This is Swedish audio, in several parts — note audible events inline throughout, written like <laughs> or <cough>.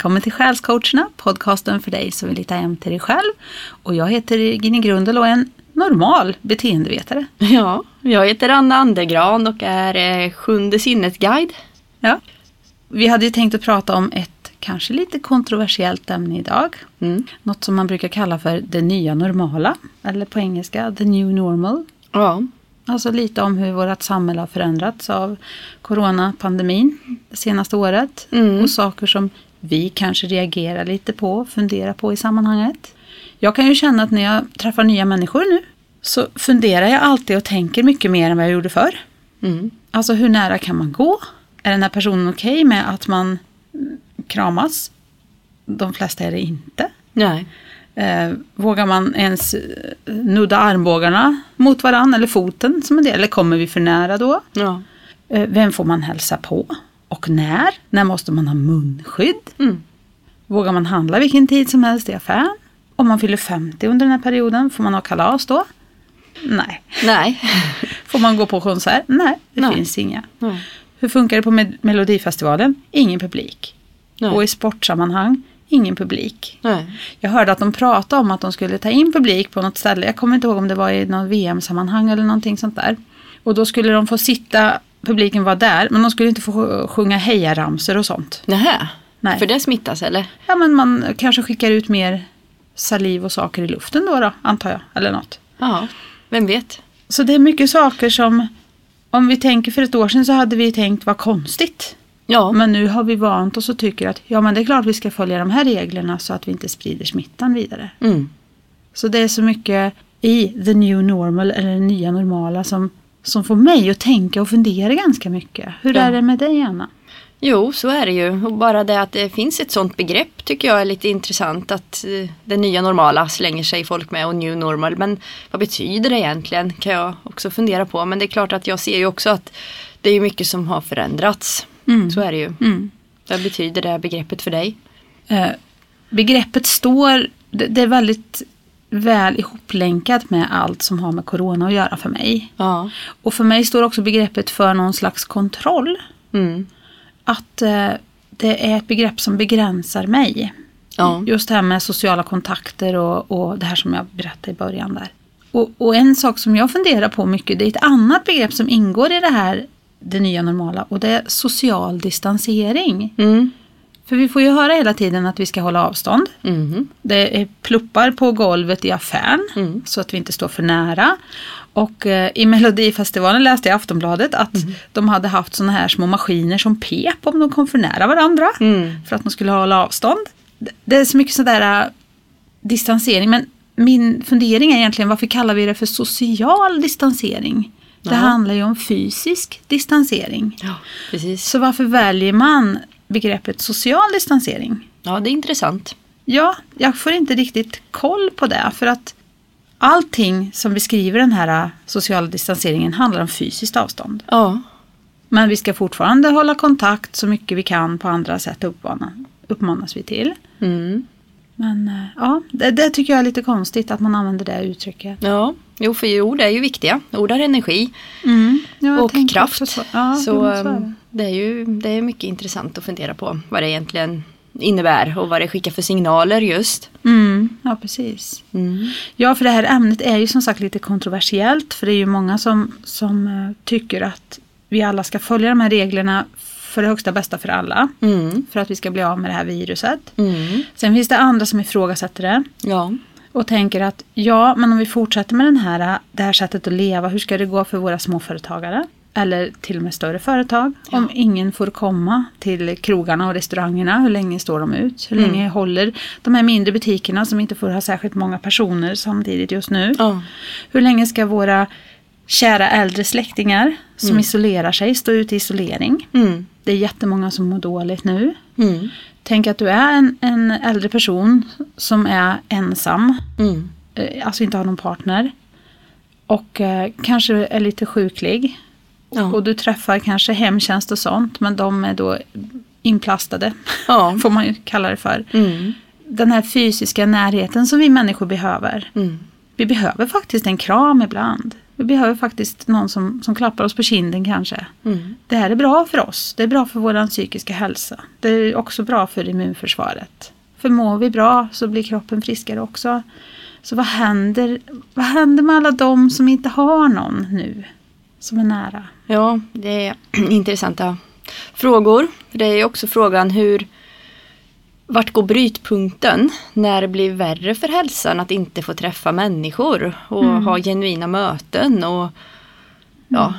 Välkommen till Själscoacherna, podcasten för dig som vill hitta hem till dig själv. Och jag heter Gini Grundel och är en normal beteendevetare. <laughs> Ja, jag heter Anna Andergran och är eh, sjunde sinnet-guide. Ja. Vi hade ju tänkt att prata om ett kanske lite kontroversiellt ämne idag. Mm. Något som man brukar kalla för det nya normala. Eller på engelska, the new normal. Ja, Alltså lite om hur vårt samhälle har förändrats av coronapandemin det senaste året. Mm. Och saker som vi kanske reagerar lite på, funderar på i sammanhanget. Jag kan ju känna att när jag träffar nya människor nu så funderar jag alltid och tänker mycket mer än vad jag gjorde förr. mm. Alltså hur nära kan man gå? Är den här personen okej med att man kramas? De flesta är det inte. nej. Eh, vågar man ens eh, nudda armbågarna mot varann eller foten som en del? Eller kommer vi för nära då? Ja. Eh, vem får man hälsa på? Och när? När måste man ha munskydd? Mm. Vågar man handla vilken tid som helst i affären? Om man fyller 50 under den här perioden, får man ha kalas då? Nej. Nej. <laughs> Får man gå på konsert? Nej, det Nej. finns inga. Nej. Hur funkar det på Med- Melodifestivalen? Ingen publik. Nej. Och i sportsammanhang? Ingen publik. Nej. Jag hörde att de pratade om att de skulle ta in publik på något ställe. Jag kommer inte ihåg om det var i något VM-sammanhang eller någonting sånt där. Och då skulle de få sitta, publiken var där, men de skulle inte få sj- sjunga hejaramsor och sånt. Nähä. Nej. För det smittas eller? Ja, men man kanske skickar ut mer saliv och saker i luften då, då antar jag. Eller något. Ja, vem vet? Så det är mycket saker som, om vi tänker för ett år sedan så hade vi tänkt vad konstigt. Ja, Men nu har vi vant oss och tycker att ja men det är klart vi ska följa de här reglerna så att vi inte sprider smittan vidare. mm. Så det är så mycket i the new normal eller det nya normala som, som får mig att tänka och fundera ganska mycket. Hur Ja. är det med dig Anna? Jo, så är det ju. Och bara det att det finns ett sånt begrepp tycker jag är lite intressant. Att eh, det nya normala slänger sig folk med och new normal. Men vad betyder det egentligen? Kan jag också fundera på. Men det är klart att jag ser ju också att det är mycket som har förändrats. Mm. Så är det ju. Mm. Vad betyder det begreppet för dig? Eh, begreppet står, det är väldigt väl ihoplänkat med allt som har med corona att göra för mig. Ja. Och för mig står också begreppet för någon slags kontroll. Mm. Att eh, det är ett begrepp som begränsar mig. Ja. Just det här med sociala kontakter och, och det här som jag berättade i början där. Och, och en sak som jag funderar på mycket, det är ett annat begrepp som ingår i det här, det nya normala, och det är social distansering. Mm. För vi får ju höra hela tiden att vi ska hålla avstånd. Mhm. Det är pluppar på golvet i affären Mm. så att vi inte står för nära. Och eh, i Melodifestivalen läste jag i Aftonbladet att de hade haft såna här små maskiner som pep om de kom för nära varandra. Mm. För att man skulle hålla avstånd. Det- är så mycket sådär äh, distansering. Men min fundering är egentligen varför kallar vi det för social distansering? Det Ja. handlar ju om fysisk distansering. Ja, precis. Så varför väljer man begreppet social distansering? Ja, det är intressant. Ja, jag får inte riktigt koll på det. För att allting som beskriver den här äh, sociala distanseringen handlar om fysiskt avstånd. Ja. Men vi ska fortfarande hålla kontakt så mycket vi kan på andra sätt uppmana, uppmanas vi till. Mm. Men äh, ja, det, det tycker jag är lite konstigt att man använder det uttrycket. Ja, jo för ord är ju viktiga. Ord har energi Ja, jag och kraft. Så, ja, så så det är ju det är mycket intressant att fundera på vad det egentligen innebär och vad det skickar för signaler just. Mm, ja, precis. Mm. Ja, för det här ämnet är ju som sagt lite kontroversiellt. För det är ju många som, som eh, tycker att vi alla ska följa de här reglerna för det högsta bästa för alla. Mm. För att vi ska bli av med det här viruset. Mm. Sen finns det andra som ifrågasätter det. Ja. Och tänker att ja, men om vi fortsätter med den här, det här sättet att leva, hur ska det gå för våra småföretagare? Eller till och med större företag. Om ingen får komma till krogarna och restaurangerna, hur länge står de ut? Hur länge håller de här mindre butikerna som inte får ha särskilt många personer samtidigt just nu? Ja. Hur länge ska våra kära äldre släktingar som isolerar sig stå ute i isolering? Mm. Det är jättemånga som mår dåligt nu. Mm. Tänk att du är en, en äldre person som är ensam Mm. eh, alltså inte har någon partner. Och eh, kanske är lite sjuklig. Ja. Och du träffar kanske hemtjänst och sånt. Men de är då inplastade. Ja. <laughs> Får man ju kalla det för. Mm. Den här fysiska närheten som vi människor behöver. Mm. Vi behöver faktiskt en kram ibland. Vi behöver faktiskt någon som, som klappar oss på kinden kanske. Mm. Det här är bra för oss. Det är bra för vår psykiska hälsa. Det är också bra för immunförsvaret. För mår vi bra så blir kroppen friskare också. Så vad händer, vad händer med alla de som inte har någon nu? Som är nära. Ja, det är <clears throat> intressanta frågor. Det är också frågan hur vart går brytpunkten när det blir värre för hälsan att inte få träffa människor och Mm. ha genuina möten och ja,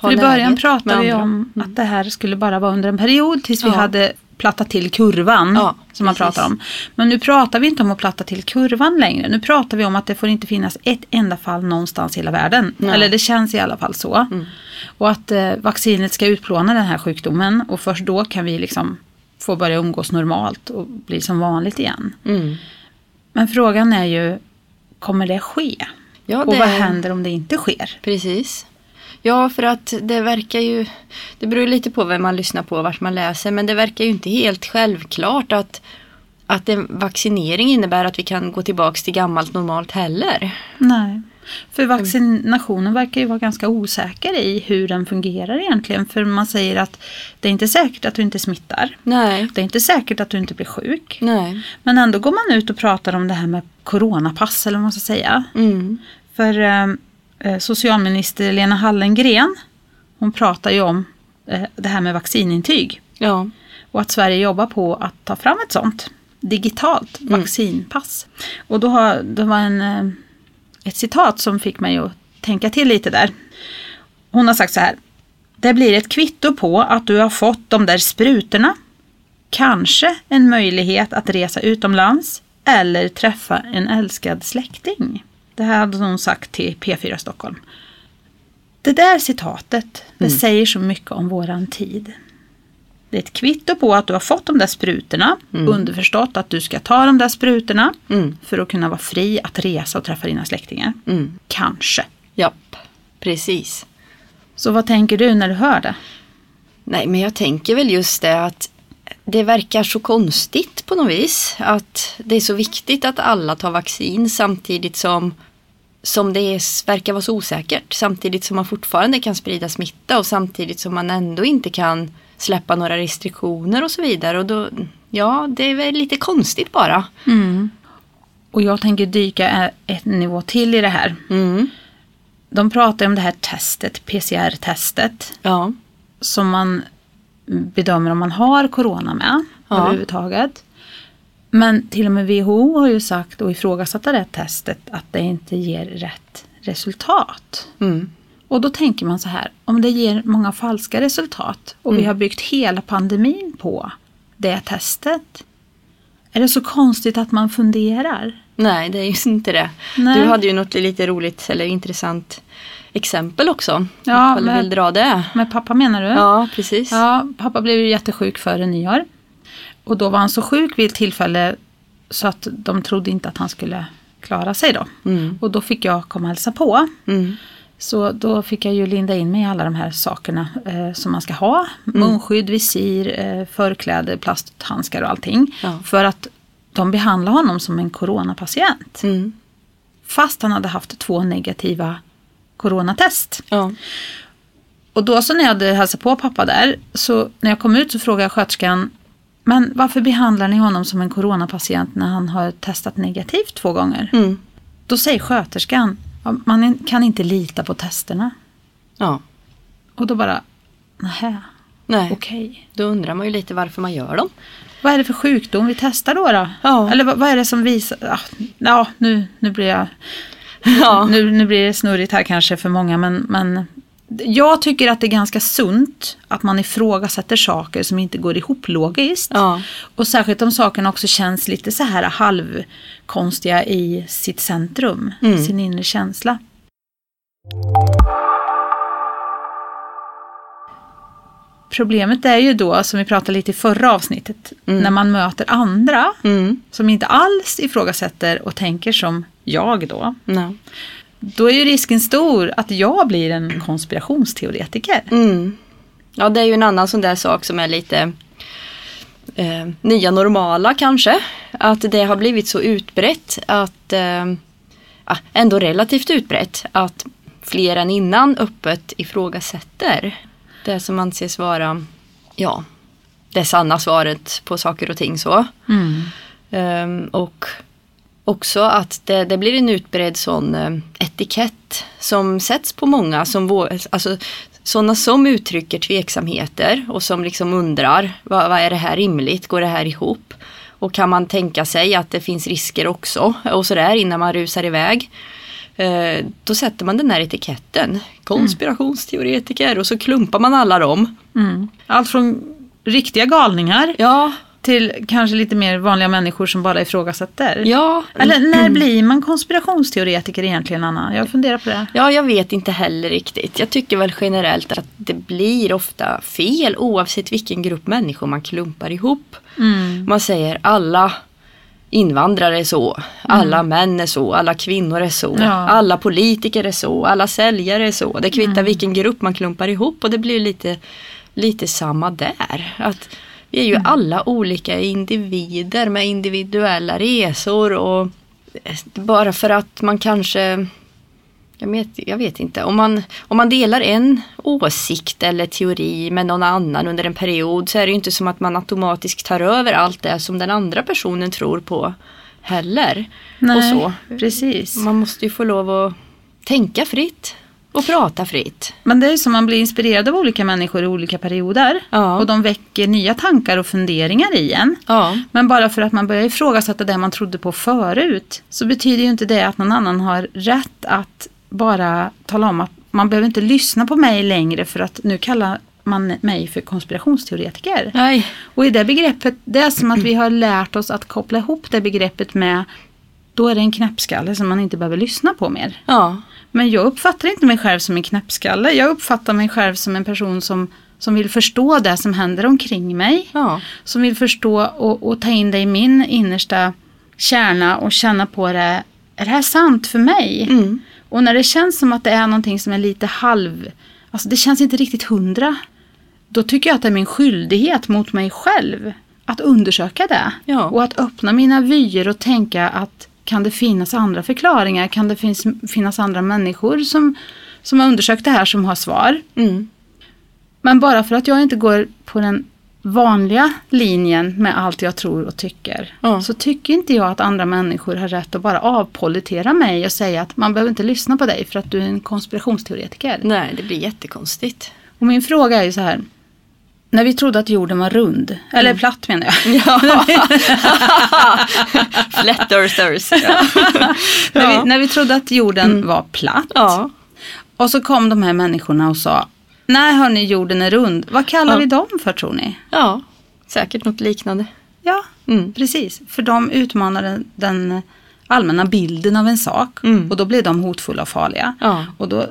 ha För i början pratade vi om Mm. att det här skulle bara vara under en period tills vi Ja. hade plattat till kurvan. Ja, som man precis. pratar om. Men nu pratar vi inte om att platta till kurvan längre. Nu pratar vi om att det får inte finnas ett enda fall någonstans i hela världen. Nej. Eller det känns i alla fall så. Mm. Och att eh, vaccinet ska utplåna den här sjukdomen. Och först då kan vi liksom få börja umgås normalt och bli som vanligt igen. Mm. Men frågan är ju, kommer det ske? Ja, Och det vad är- händer om det inte sker? Precis. Ja, för att det verkar ju, det beror lite på vem man lyssnar på och vart man läser, men det verkar ju inte helt självklart att, att en vaccinering innebär att vi kan gå tillbaks till gammalt normalt heller. Nej. För vaccinationen verkar ju vara ganska osäker i hur den fungerar egentligen. För man säger att det är inte säkert att du inte smittar. Nej, Det är inte säkert att du inte blir sjuk. nej. Men ändå går man ut och pratar om det här med coronapass eller vad man ska säga. Mm. För eh, socialminister Lena Hallengren, hon pratar ju om eh, det här med vaccinintyg. Ja. Och att Sverige jobbar på att ta fram ett sånt digitalt Mm. vaccinpass. Och då har, det var en, eh, ett citat som fick mig att tänka till lite där. Hon har sagt så här. Det blir ett kvitto på att du har fått de där sprutorna. Kanske en möjlighet att resa utomlands eller träffa en älskad släkting. Det här hade hon sagt till P4 Stockholm. Det där citatet, det säger så mycket om våran tid. Det är ett kvitto på att du har fått de där sprutorna. Underförstått att du ska ta de där sprutorna Mm. för att kunna vara fri att resa och träffa dina släktingar. Mm. Kanske. Japp, precis. Så vad tänker du när du hör det? Nej, men jag tänker väl just det att det verkar så konstigt på något vis. Att det är så viktigt att alla tar vaccin samtidigt som, som det är, verkar vara så osäkert. Samtidigt som man fortfarande kan sprida smitta och samtidigt som man ändå inte kan släppa några restriktioner och så vidare. Och då, ja, det är väl lite konstigt bara. Och jag tänker dyka ett nivå till i det här. Mm. De pratar om det här testet, PCR-testet, Ja. som man bedömer om man har corona med Ja. överhuvudtaget. Men till och med WHO har ju sagt och ifrågasatt det här testet att det inte ger rätt resultat. Mm. Och då tänker man så här, om det ger många falska resultat och vi Mm. har byggt hela pandemin på det testet. Är det så konstigt att man funderar? Nej, det är ju inte det. Nej. Du hade ju något lite roligt eller intressant exempel också. Ja, men- vill dra det. Med pappa menar du? Ja, precis. Ja, pappa blev ju jättesjuk före nyår. Och då var han så sjuk vid ett tillfälle så att de trodde inte att han skulle klara sig då. Mm. Och då fick jag komma och hälsa på. Mm. Så då fick jag ju linda in mig i alla de här sakerna eh, som man ska ha. Munskydd, visir, eh, förkläde, plasthandskar och allting. Ja. För att de behandlar honom som en coronapatient. Mm. Fast han hade haft två negativa coronatest. Ja. Och då så när jag hade hälsat på pappa där, så när jag kom ut så frågade jag sköterskan, men varför behandlar ni honom som en coronapatient när han har testat negativt två gånger? Mm. Då säger sköterskan, "Ja, man kan inte lita på testerna. ja. Och då bara, nähä, Nej, okej. då undrar man ju lite varför man gör dem. Vad är det för sjukdom vi testar då? då? Ja. Eller vad, vad är det som visar, ah, ja nu, nu blir jag, Ja. nu, nu blir det snurrigt här kanske för många men, men jag tycker att det är ganska sunt att man ifrågasätter saker som inte går ihop logiskt. Ja. Och särskilt om sakerna också känns lite så här halvkonstiga i sitt centrum, Mm. sin inre känsla. Problemet är ju då, som vi pratade lite i förra avsnittet, när man möter andra Mm. som inte alls ifrågasätter och tänker som jag då. Ja. Då är ju risken stor att jag blir en konspirationsteoretiker. Mm. ja, det är ju en annan sån där sak som är lite eh, nya normala kanske. Att det har blivit så utbrett att eh, ja, ändå relativt utbrett att fler än innan öppet ifrågasätter det som anses vara ja, det sanna svaret på saker och ting. så. Mm. Um, och också att det, det, blir en utbredd sån um, etikett som sätts på många som alltså, sådana som uttrycker tveksamheter och som liksom undrar vad, vad är det här rimligt, går det här ihop? Och kan man tänka sig att det finns risker också och sådär innan man rusar iväg. Uh, då sätter man den här etiketten, konspirationsteoretiker och så klumpar man alla dem. Mm. Allt från riktiga galningar ja. Till kanske lite mer vanliga människor som bara ifrågasätter. Ja. Eller när blir man konspirationsteoretiker egentligen Anna? Jag funderar på det. Ja, jag vet inte heller riktigt. Jag tycker väl generellt att det blir ofta fel oavsett vilken grupp människor man klumpar ihop. Mm. Man säger alla invandrare är så, alla mm. män är så, alla kvinnor är så, ja. alla politiker är så, alla säljare är så. Det kvittar mm. vilken grupp man klumpar ihop och det blir lite lite samma där. Att vi är ju mm. alla olika individer med individuella resor och bara för att man kanske jag vet, jag vet inte. Om man, om man delar en åsikt eller teori med någon annan under en period så är det ju inte som att man automatiskt tar över allt det som den andra personen tror på heller. Nej, och så. precis. Man måste ju få lov att tänka fritt. Och prata fritt. Men det är som man blir inspirerad av olika människor i olika perioder. Ja. Och de väcker nya tankar och funderingar i en. Ja. Men bara för att man börjar ifrågasätta det man trodde på förut. Så betyder ju inte det att någon annan har rätt att bara tala om att man behöver inte lyssna på mig längre för att nu kallar man mig för konspirationsteoretiker. Nej. Och i det begreppet, det är som att vi har lärt oss att koppla ihop det begreppet med då är det en knäppskalle som man inte behöver lyssna på mer. Ja. Men jag uppfattar inte mig själv som en knäppskalle. Jag uppfattar mig själv som en person som, som vill förstå det som händer omkring mig. Ja. Som vill förstå och, och ta in det i min innersta kärna och känna på det. Är det här sant för mig? Mm. Och när det känns som att det är någonting som är lite halv, alltså det känns inte riktigt hundra. Då tycker jag att det är min skyldighet mot mig själv att undersöka det. Ja. Och att öppna mina vyer och tänka att kan det finnas andra förklaringar? Kan det finns, finnas andra människor som, som har undersökt det här som har svar? Mm. Men bara för att jag inte går på den vanliga linjen med allt jag tror och tycker. Ja. Så tycker inte jag att andra människor har rätt att bara avpolitera mig och säga att man behöver inte lyssna på dig för att du är en konspirationsteoretiker. Nej, det blir jättekonstigt. Och min fråga är ju så här. När vi trodde att jorden var rund, eller mm. platt menar jag. <laughs> Ja. <laughs> <laughs> Flat earthers. Ja. när, vi, när vi trodde att jorden mm. var platt. Ja. Och så kom de här människorna och sa, nej hörni jorden är rund. Vad kallar ja. vi dem för tror ni? Ja, säkert något liknande. Ja, mm. precis. För de utmanade den allmänna bilden av en sak. Mm. Och då blev de hotfulla och farliga. Och då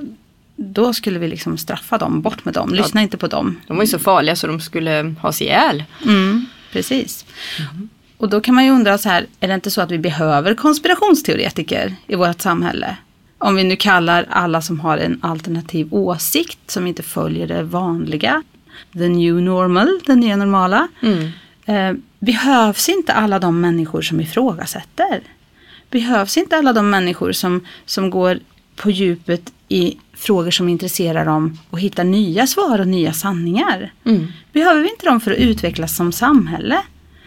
då skulle vi liksom straffa dem, bort med dem, lyssna ja, inte på dem. De var ju så farliga så de skulle ha sig ihjäl. Mm, precis. Mm. Och då kan man ju undra så här, är det inte så att vi behöver konspirationsteoretiker i vårt samhälle? Om vi nu kallar alla som har en alternativ åsikt som inte följer det vanliga, the new normal, det nya normala. Mm. Eh, behövs inte alla de människor som ifrågasätter? Behövs inte alla de människor som, som går på djupet i frågor som intresserar dem och hitta nya svar och nya sanningar. Mm. Behöver vi inte dem för att utvecklas som samhälle?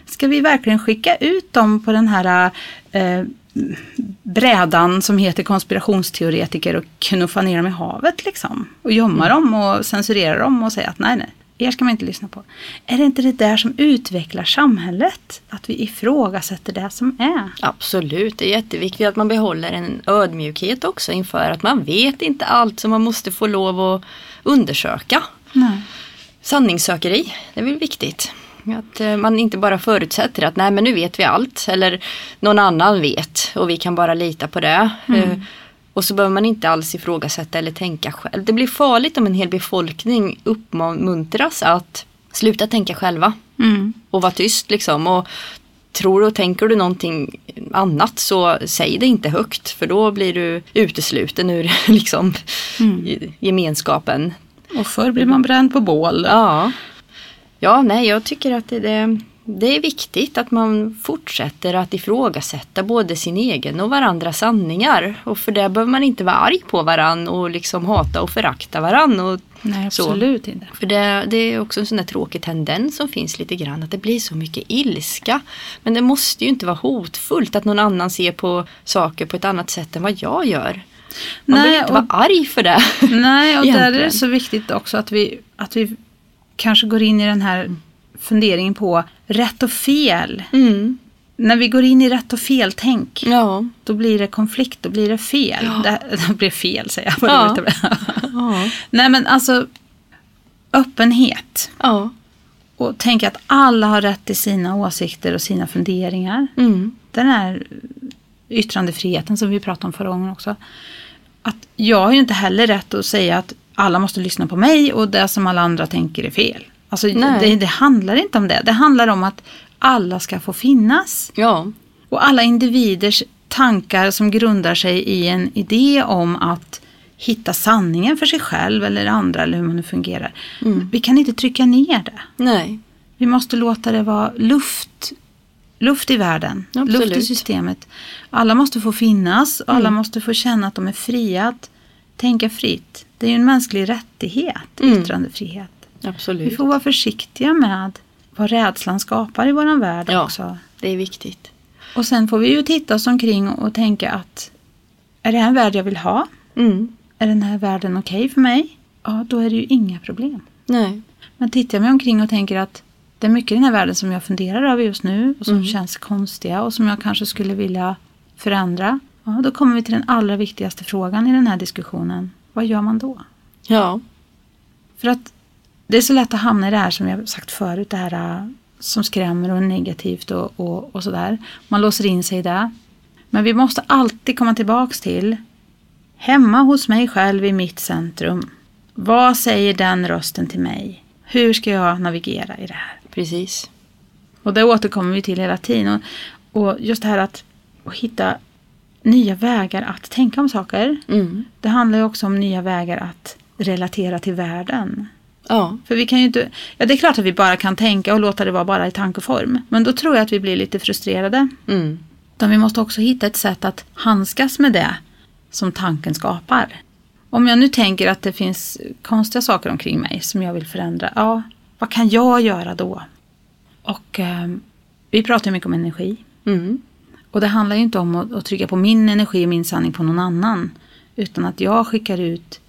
Ska vi verkligen skicka ut dem på den här eh, brädan som heter konspirationsteoretiker och knuffa ner dem i havet liksom? Och gömma mm. dem och censurera dem och säga att nej, nej, er ska man inte lyssna på. Är det inte det där som utvecklar samhället? Att vi ifrågasätter det som är? Absolut, det är jätteviktigt att man behåller en ödmjukhet också inför att man vet inte allt som man måste få lov att undersöka. Nej. Sanningssökeri, det är väl viktigt. Att eh, man inte bara förutsätter att nej men nu vet vi allt eller någon annan vet och vi kan bara lita på det. Mm. Och så behöver man inte alls ifrågasätta eller tänka själv. Det blir farligt om en hel befolkning uppmuntras att sluta tänka själva. Mm. Och vara tyst liksom. Och tror och tänker du någonting annat så säg det inte högt. För då blir du utesluten ur <laughs> liksom, mm. gemenskapen. Och förr blir man bränd på bål. Ja. Ja, nej jag tycker att det, det det är viktigt att man fortsätter att ifrågasätta både sin egen och varandras sanningar. Och för det behöver man inte vara arg på varann och liksom hata och förakta varann. Och Nej, absolut så. inte. För det, det, är också en sån där tråkig tendens som finns lite grann. Att det blir så mycket ilska. Men det måste ju inte vara hotfullt att någon annan ser på saker på ett annat sätt än vad jag gör. Man behöver inte och, vara arg för det. Nej, och där är det så viktigt också att vi, att vi kanske går in i den här funderingen på rätt och fel. Mm. När vi går in i rätt och fel-tänk, ja. då blir det konflikt, då blir det fel. Ja. Det, <laughs> det blir fel säger jag. Ja. ja. <laughs> Nej men alltså, öppenhet. Ja. Och tänka att alla har rätt till sina åsikter och sina funderingar. Mm. Den här yttrandefriheten som vi pratade om förra gången också. Att jag har ju inte heller rätt att säga att alla måste lyssna på mig och det som alla andra tänker är fel. Alltså det, det, handlar inte om det. Det handlar om att alla ska få finnas. Ja. Och alla individers tankar som grundar sig i en idé om att hitta sanningen för sig själv eller andra eller hur man nu fungerar. Mm. Vi kan inte trycka ner det. Nej. Vi måste låta det vara luft, luft i världen, Absolut. luft i systemet. Alla måste få finnas och alla Mm. måste få känna att de är fria att tänka fritt. Det är ju en mänsklig rättighet, Mm. yttrandefrihet. Vi Absolut. får vara försiktiga med vad rädslan skapar i våran värld Ja. också. Det är viktigt. Och sen får vi ju titta oss omkring och tänka att är det här en värld jag vill ha? Mm. Är den här världen okej för mig? Ja, då är det ju inga problem. Nej. Men tittar jag mig omkring och tänker att det är mycket i den här världen som jag funderar över just nu och som Mm. känns konstiga och som jag kanske skulle vilja förändra. Ja, då kommer vi till den allra viktigaste frågan i den här diskussionen. Vad gör man då? Ja. För att det är så lätt att hamna i det här som jag sagt förut, det här äh, som skrämmer och är negativt och, och, och sådär. Man låser in sig i det. Men vi måste alltid komma tillbaks till hemma hos mig själv i mitt centrum. Vad säger den rösten till mig? Hur ska jag navigera i det här? Precis. Och det återkommer vi till hela tiden. Och, och just det här att, att hitta nya vägar att tänka om saker. Mm. Det handlar ju också om nya vägar att relatera till världen. Ja. För vi kan ju inte, ja det är klart att vi bara kan tänka och låta det vara bara i tankeform. Men då tror jag att vi blir lite frustrerade. Mm. Utan vi måste också hitta ett sätt att handskas med det som tanken skapar. Om jag nu tänker att det finns konstiga saker omkring mig som jag vill förändra. Ja, vad kan jag göra då? Och eh, vi pratar ju mycket om energi. Mm. Och det handlar ju inte om att, att trycka på min energi och min sanning på någon annan. Utan att jag skickar ut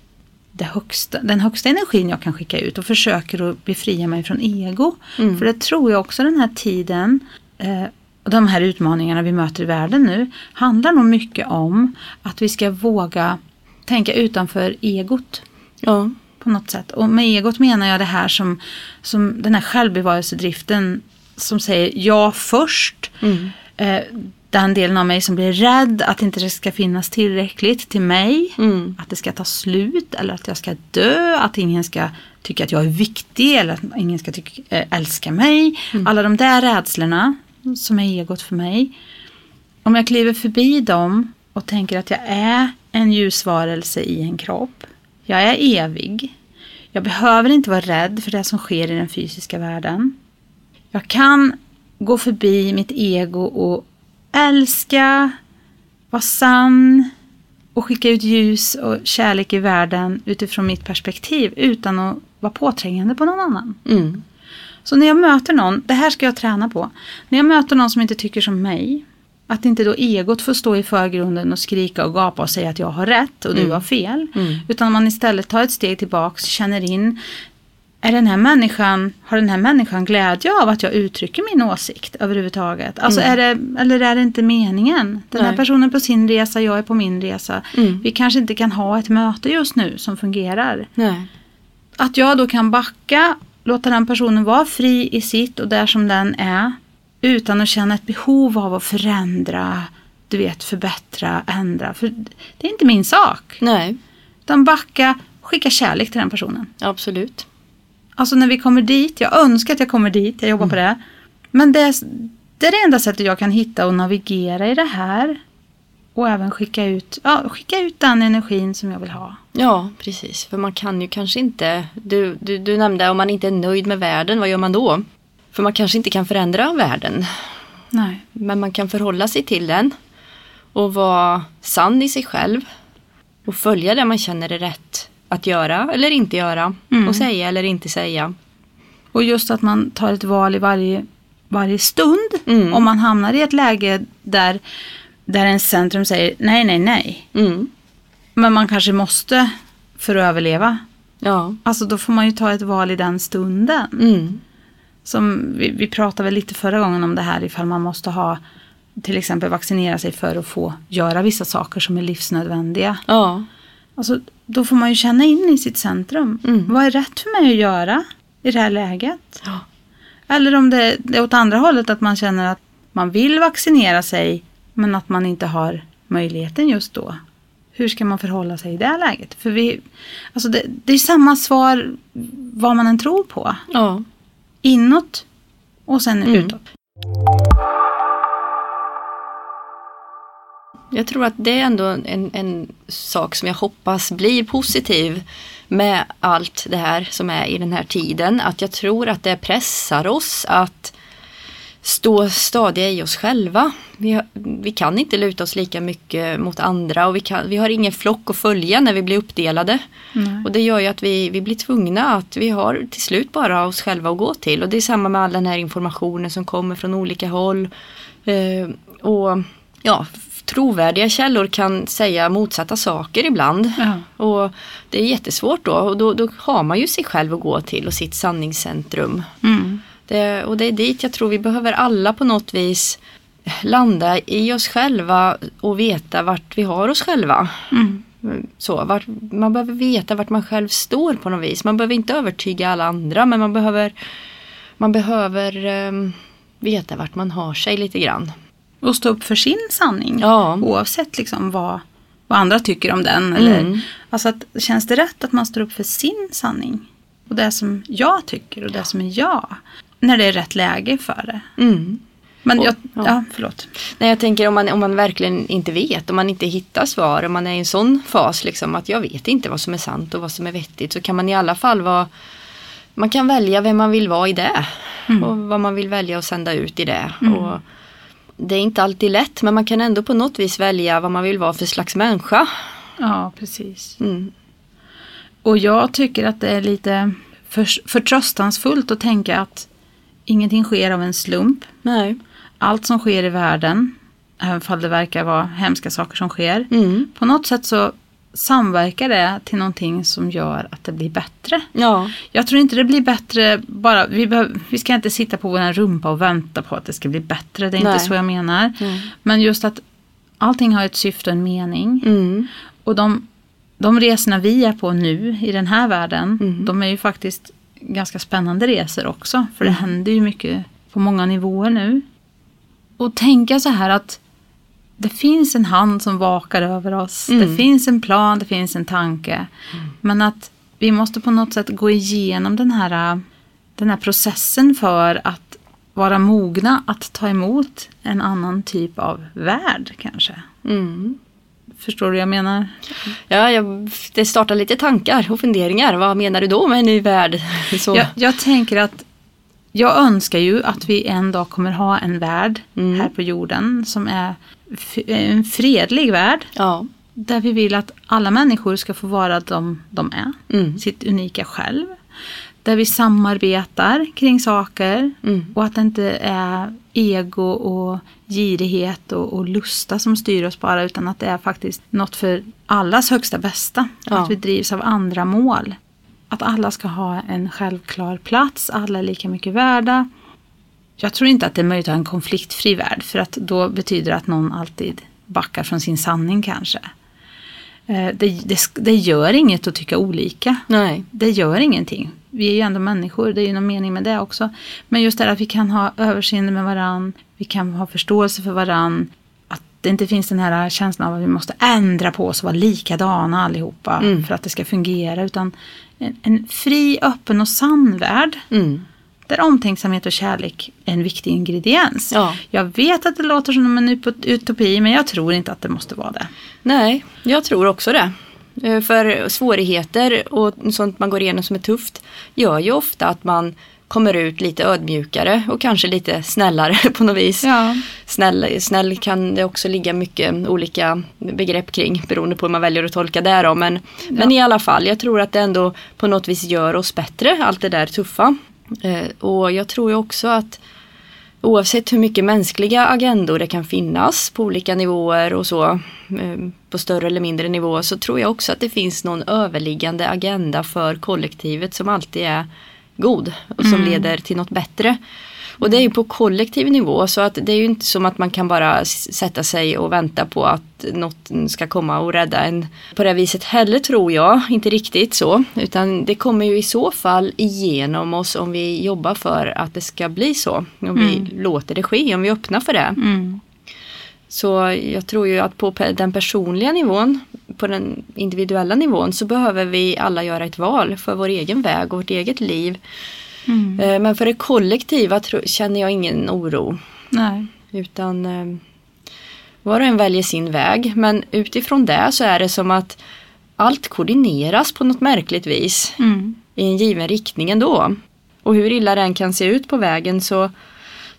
högsta, den högsta energin jag kan skicka ut och försöker att befria mig från ego. Mm. För det tror jag också den här tiden eh, och de här utmaningarna vi möter i världen nu handlar nog mycket om att vi ska våga tänka utanför egot Ja. på något sätt. Och med egot menar jag det här som, som den här självbevarelsedriften som säger ja först. Mm. Eh, den delen av mig som blir rädd att inte det ska finnas tillräckligt till mig. Mm. Att det ska ta slut eller att jag ska dö. Att ingen ska tycka att jag är viktig eller att ingen ska tycka, äh, älska mig. Alla de där rädslorna som är egot för mig. Om jag kliver förbi dem och tänker att jag är en ljusvarelse i en kropp. Jag är evig. Jag behöver inte vara rädd för det som sker i den fysiska världen. Jag kan gå förbi mitt ego och älska, vara sann och skicka ut ljus och kärlek i världen utifrån mitt perspektiv utan att vara påträngande på någon annan. Mm. Så när jag möter någon, det här ska jag träna på. När jag möter någon som inte tycker som mig, att inte då egot får stå i förgrunden och skrika och gapa och säga att jag har rätt och du Mm. har fel. Mm. Utan man istället tar ett steg tillbaks, känner in, är den här människan, har den här människan glädje av att jag uttrycker min åsikt överhuvudtaget? Alltså Mm. är det, eller är det inte meningen? Den här Nej. personen på sin resa, jag är på min resa. Mm. Vi kanske inte kan ha ett möte just nu som fungerar. Nej. Att jag då kan backa, låta den personen vara fri i sitt och där som den är. Utan att känna ett behov av att förändra, du vet förbättra, ändra. För det är inte min sak. Nej. Utan backa, skicka kärlek till den personen. Absolut. Alltså när vi kommer dit, jag önskar att jag kommer dit, jag jobbar på det. Men det det är det enda sättet jag kan hitta och navigera i det här. Och även skicka ut, ja, skicka ut den energin som jag vill ha. Ja, precis. För man kan ju kanske inte... Du, du, du nämnde om man inte är nöjd med världen, vad gör man då? För man kanske inte kan förändra världen. Nej. Men man kan förhålla sig till den. Och vara sann i sig själv. Och följa det man känner är rätt att göra eller inte göra. Mm. Och säga eller inte säga. Och just att man tar ett val i varje, varje stund. Mm. Om man hamnar i ett läge där, där ens centrum säger nej, nej, nej. Mm. Men man kanske måste för att överleva. Ja. Alltså då får man ju ta ett val i den stunden. Mm. Som vi, vi pratade väl lite förra gången om det här ifall man måste ha till exempel vaccinera sig för att få göra vissa saker som är livsnödvändiga. Ja. Alltså, då får man ju känna in i sitt centrum. Mm. Vad är rätt för mig att göra i det här läget? Ja. Eller om det det är åt andra hållet att man känner att man vill vaccinera sig men att man inte har möjligheten just då. Hur ska man förhålla sig i det läget? För vi, alltså det, det är samma svar vad man än tror på. Ja. Inåt och sen Mm. utåt. Jag tror att det är ändå en, en sak som jag hoppas blir positiv med allt det här som är i den här tiden. Att jag tror att det pressar oss att stå stadiga i oss själva. Vi, vi kan inte luta oss lika mycket mot andra och vi, kan, vi har ingen flock att följa när vi blir uppdelade. Nej. Och det gör ju att vi, vi blir tvungna att vi har till slut bara oss själva att gå till. Och det är samma med all den här informationen som kommer från olika håll. Eh, och ja, trovärdiga källor kan säga motsatta saker ibland. Ja. Och det är jättesvårt då och då, då har man ju sig själv att gå till och sitt sanningscentrum. Mm. Det, och det är dit jag tror vi behöver alla på något vis landa i oss själva och veta vart vi har oss själva. Mm. Så, vart, man behöver veta vart man själv står på något vis. Man behöver inte övertyga alla andra men man behöver, man behöver ehm, veta vart man har sig lite grann. Och stå upp för sin sanning. Ja. Oavsett liksom vad, vad andra tycker om den. Eller, Mm. Alltså att, känns det rätt att man står upp för sin sanning? Och det som jag tycker och det som är jag. När det är rätt läge för det. Mm. Men Och- jag, ja. ja. förlåt. Nej, jag tänker om man, om man verkligen inte vet, om man inte hittar svar, om man är i en sån fas liksom att jag vet inte vad som är sant och vad som är vettigt så kan man i alla fall vara man kan välja vem man vill vara i det och vad man vill välja att sända ut i det. Och det är inte alltid lätt men man kan ändå på något vis välja vad man vill vara för slags människa. Ja, precis. Mm. Och jag tycker att det är lite för, förtröstansfullt att tänka att ingenting sker av en slump. Nej. Allt som sker i världen, även om det verkar vara hemska saker som sker. Mm. På något sätt så samverkar det till någonting som gör att det blir bättre. Ja. Jag tror inte det blir bättre bara, vi, behöv, vi ska inte sitta på vår rumpa och vänta på att det ska bli bättre. Det är Nej. inte så jag menar. Mm. Men just att allting har ett syfte och en mening. Mm. Och de, de resorna vi är på nu i den här världen, Mm. de är ju faktiskt ganska spännande resor också. För det händer ju mycket på många nivåer nu. Och tänka så här att det finns en hand som vakar över oss. Det Mm. finns en plan, det finns en tanke. Men att vi måste på något sätt gå igenom den här, den här processen för att vara mogna att ta emot en annan typ av värld kanske. Mm. Förstår du vad jag menar? Ja, jag, det startar lite tankar och funderingar. Vad menar du då med en ny värld? <laughs> Så. Jag, jag tänker att jag önskar ju att vi en dag kommer ha en värld Mm. här på jorden som är en fredlig värld. Ja. Där vi vill att alla människor ska få vara de de är. Mm. Sitt unika själv. Där vi samarbetar kring saker. Mm. Och att det inte är ego och girighet och, och lusta som styr oss bara. Utan att det är faktiskt något för allas högsta bästa. Ja. Att vi drivs av andra mål. Att alla ska ha en självklar plats. Alla är lika mycket värda. Jag tror inte att det är möjligt att ha en konfliktfri värld. För att då betyder det att någon alltid backar från sin sanning kanske. Eh, Det, det, det gör inget att tycka olika. Nej. Det gör ingenting. Vi är ju ändå människor, det är ju någon mening med det också. Men just det att vi kan ha överseende med varann, vi kan ha förståelse för varann. Det inte finns den här känslan av att vi måste ändra på oss och vara likadana allihopa Mm. för att det ska fungera. Utan en, en fri, öppen och sann värld Mm. där omtänksamhet och kärlek är en viktig ingrediens. Ja. Jag vet att det låter som en ut- utopi men jag tror inte att det måste vara det. Nej, jag tror också det. Eh, För svårigheter och sånt man går igenom som är tufft gör ju ofta att man kommer ut lite ödmjukare och kanske lite snällare <laughs> på något vis. Ja. Snäll, snäll kan det också ligga mycket olika begrepp kring beroende på hur man väljer att tolka det då. Men, men i alla fall, jag tror att det ändå på något vis gör oss bättre, allt det där tuffa. Eh, och jag tror ju också att oavsett hur mycket mänskliga agendor det kan finnas på olika nivåer och så, eh, på större eller mindre nivå, så tror jag också att det finns någon överliggande agenda för kollektivet som alltid är god och som Mm. leder till något bättre. Och det är ju på kollektiv nivå så att det är ju inte som att man kan bara sätta sig och vänta på att något ska komma och rädda en på det viset heller tror jag. Inte riktigt så. Utan det kommer ju i så fall igenom oss om vi jobbar för att det ska bli så. Om vi låter det ske, om vi öppnar för det. Mm. Så jag tror ju att på den personliga nivån, på den individuella nivån så behöver vi alla göra ett val för vår egen väg och vårt eget liv. Mm. Eh, Men för det kollektiva känner jag ingen oro. Nej. Utan eh, var och en väljer sin väg. Men utifrån det så är det som att allt koordineras på något märkligt vis Mm. i en given riktning ändå. Och hur illa den kan se ut på vägen så,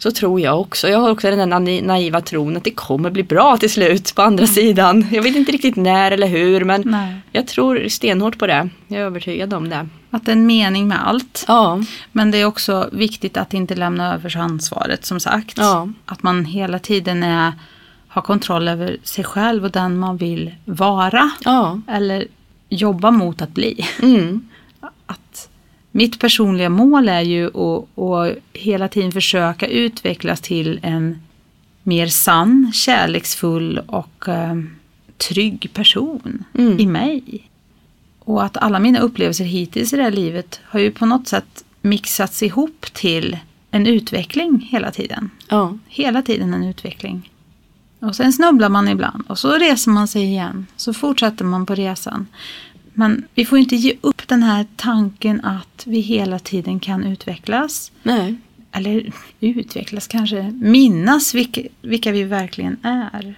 så tror jag också, jag har också den där naiva tron att det kommer bli bra till slut på andra sidan. Jag vet inte riktigt när eller hur men Nej. jag tror stenhårt på det. Jag är övertygad om det. Att det är en mening med allt. Ja, Men det är också viktigt att inte lämna över ansvaret som sagt. Ja. Att man hela tiden är, har kontroll över sig själv och den man vill vara. ja, Eller jobba mot att bli. mm. Mitt personliga mål är ju att, att hela tiden försöka utvecklas till en mer sann, kärleksfull och eh, trygg person Mm. i mig. Och att alla mina upplevelser hittills i det här livet har ju på något sätt mixats ihop till en utveckling hela tiden. ja, Hela tiden en utveckling. Och sen snubblar man ibland och så reser man sig igen. Så fortsätter man på resan. Men vi får inte ge upp den här tanken att vi hela tiden kan utvecklas. nej, Eller utvecklas kanske. Minnas vilka, vilka vi verkligen är.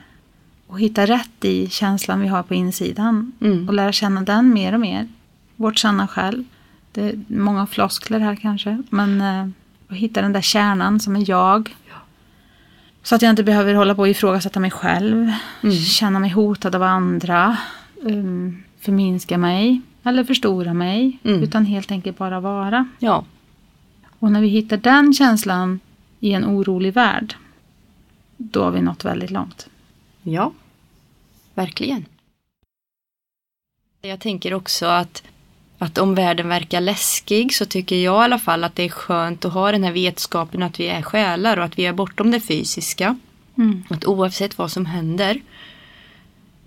Och hitta rätt i känslan vi har på insidan. Mm. Och lära känna den mer och mer. Vårt sanna själv. Det är många floskler här kanske. Men eh, att hitta den där kärnan som är jag. Så att jag inte behöver hålla på och ifrågasätta mig själv. Känna mig hotad av andra. Um, förminska mig. Eller förstora mig. Mm. Utan helt enkelt bara vara. ja, Och när vi hittar den känslan i en orolig värld. Då har vi nått väldigt långt. ja, verkligen. Jag tänker också att, att om världen verkar läskig så tycker jag i alla fall att det är skönt att ha den här vetskapen att vi är själar och att vi är bortom det fysiska. Mm. Att oavsett vad som händer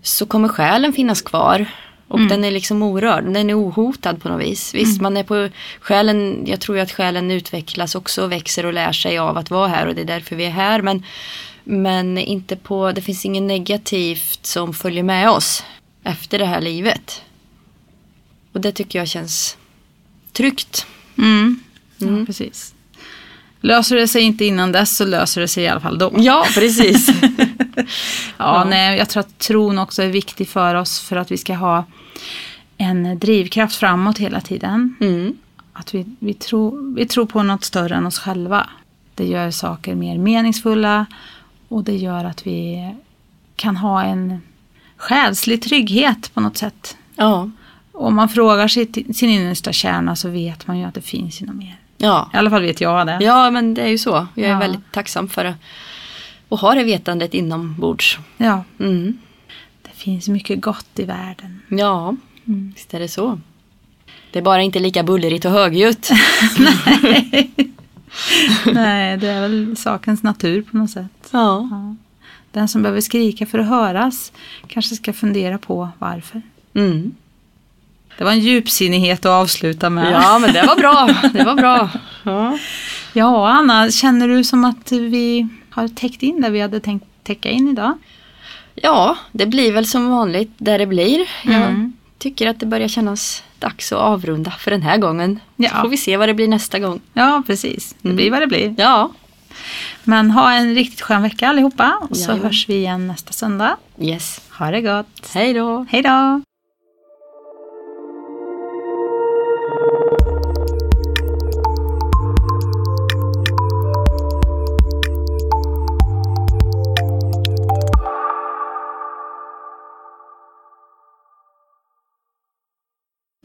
så kommer själen finnas kvar. Och Mm. den är liksom orörd, den är ohotad på något vis. Visst, man är på själen, jag tror ju att själen utvecklas också och växer och lär sig av att vara här och det är därför vi är här. Men, men inte på, det finns inget negativt som följer med oss efter det här livet. Och det tycker jag känns tryggt. Mm. Mm. Ja, precis. Löser det sig inte innan dess så löser det sig i alla fall då. Ja, precis. <laughs> <laughs> Ja, Ja. Nej, jag tror att tron också är viktig för oss för att vi ska ha en drivkraft framåt hela tiden. Mm. Att vi, vi, tror, vi tror på något större än oss själva. Det gör saker mer meningsfulla och det gör att vi kan ha en själslig trygghet på något sätt. Ja, Om man frågar sitt, sin innersta kärna så vet man ju att det finns ju något mer. ja. I alla fall vet jag det. Ja, men det är ju så. Jag är Ja. väldigt tacksam för att ha det vetandet inombords. Ja, Mm. det finns mycket gott i världen. Ja, Mm. visst är det så. Det är bara inte lika bullrigt och högljutt. <laughs> Nej, det är väl sakens natur på något sätt. Ja. Ja. Den som behöver skrika för att höras kanske ska fundera på varför. Mm. Det var en djupsinnighet att avsluta med. ja, men det var bra. Det var bra. <laughs> Ja. Ja, Anna, känner du som att vi har täckt in det vi hade tänkt täcka in idag? ja, det blir väl som vanligt där det blir. Jag Mm. tycker att det börjar kännas dags att avrunda för den här gången. Ja. Så får vi se vad det blir nästa gång. Ja, precis. Det Mm. blir vad det blir. Ja, Men ha en riktigt skön vecka allihopa och så Jajamän. hörs vi igen nästa söndag. yes. Ha det gott. Hej då. Hej då!